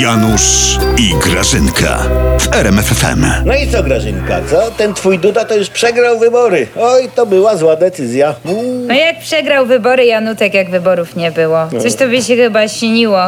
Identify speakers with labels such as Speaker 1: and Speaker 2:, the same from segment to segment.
Speaker 1: Janusz i Grażynka w RMFFM.
Speaker 2: No i co, Grażynka, co? Ten twój Duda to już przegrał wybory. Oj, to była zła decyzja. Uuu.
Speaker 3: No jak przegrał wybory Janutek, jak wyborów nie było? Coś to by się chyba śniło.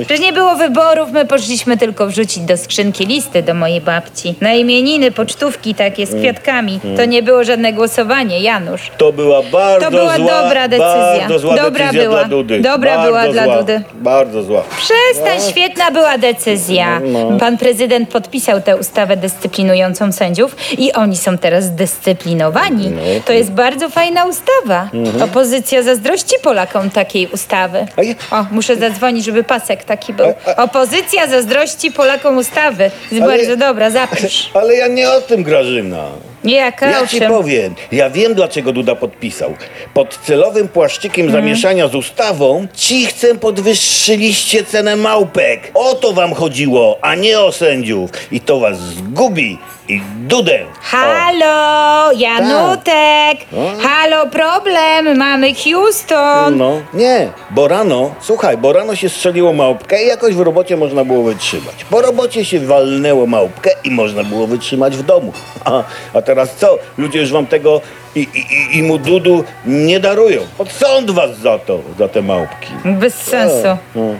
Speaker 3: Przecież nie było wyborów, my poszliśmy tylko wrzucić do skrzynki listy do mojej babci. Na imieniny, pocztówki takie z kwiatkami. To nie było żadne głosowanie, Janusz.
Speaker 2: To była bardzo
Speaker 3: To była
Speaker 2: zła,
Speaker 3: dobra decyzja.
Speaker 2: Bardzo zła
Speaker 3: Dobra
Speaker 2: decyzja
Speaker 3: była.
Speaker 2: dla Dudy.
Speaker 3: Dobra
Speaker 2: bardzo
Speaker 3: była dla
Speaker 2: zła.
Speaker 3: Dudy.
Speaker 2: Bardzo zła.
Speaker 3: Przestań, świetna była decyzja. Pan prezydent podpisał tę ustawę dyscyplinującą sędziów i oni są teraz zdyscyplinowani. To jest bardzo fajna ustawa. Opozycja zazdrości Polakom takiej ustawy. O, muszę zadzwonić, żeby pasek taki był. Opozycja zazdrości Polakom ustawy. Jest
Speaker 2: Ale-
Speaker 3: bardzo dobra, zapisz.
Speaker 2: Ale ja nie o tym, Grażyna.
Speaker 3: Jaka
Speaker 2: Ja ci powiem, ja wiem dlaczego Duda podpisał. Pod celowym płaszczykiem
Speaker 3: Mhm.
Speaker 2: zamieszania z ustawą cichcem podwyższyliście cenę małpek. O to wam chodziło, a nie o sędziów. I to was zgubi. I Dudę.
Speaker 3: Halo, Janutek! Halo, problem, mamy Houston!
Speaker 2: No, nie, bo rano, słuchaj, bo rano się strzeliło małpkę i jakoś w robocie można było wytrzymać. Po robocie się walnęło małpkę i można było wytrzymać w domu. A, a teraz co? Ludzie już wam tego i, i, i, i mu dudu nie darują. Pod sąd was za to, za te małpki.
Speaker 3: Bez sensu.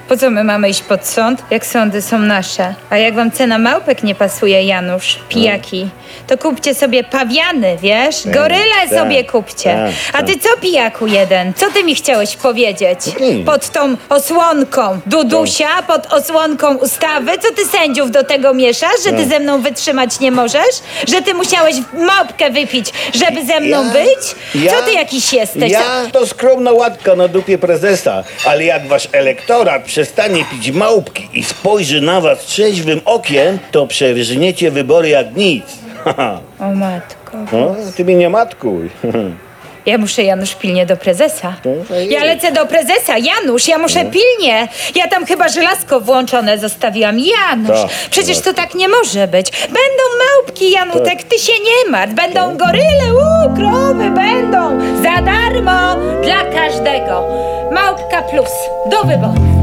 Speaker 3: Po co my mamy iść pod sąd, jak sądy są nasze? A jak wam cena małpek nie pasuje, Janusz, pijaki, to kupcie sobie pawiany, wiesz? Goryle
Speaker 2: tak,
Speaker 3: sobie kupcie.
Speaker 2: tak,
Speaker 3: A ty co, pijaku jeden? Co ty mi chciałeś powiedzieć?
Speaker 2: Nic.
Speaker 3: Pod tą osłonką Dudusia, pod osłonką ustawy? Co ty sędziów do tego mieszasz, że ty ze mną wytrzymać nie możesz? Że ty musiałeś małpkę wypić, żeby ze mną być? Co ty jakiś jesteś?
Speaker 2: Ja to skromna łatka na dupie prezesa, ale jak wasz elektorat przestanie pić małpki i spojrzy na was trzeźwym okiem, to przerżniecie wybory jak nic.
Speaker 3: O matko.
Speaker 2: No, ty mi nie matkuj.
Speaker 3: Ja muszę, Janusz, pilnie do prezesa.
Speaker 2: No,
Speaker 3: Ja lecę do prezesa, Janusz, ja muszę pilnie. Ja tam chyba żelazko włączone zostawiłam. Janusz,
Speaker 2: Tak,
Speaker 3: przecież to tak nie może być. Będą małpki, Janutek, ty się nie martw. Będą goryle, u, krowy będą. Za darmo, dla każdego. Małpka plus, do wyboru.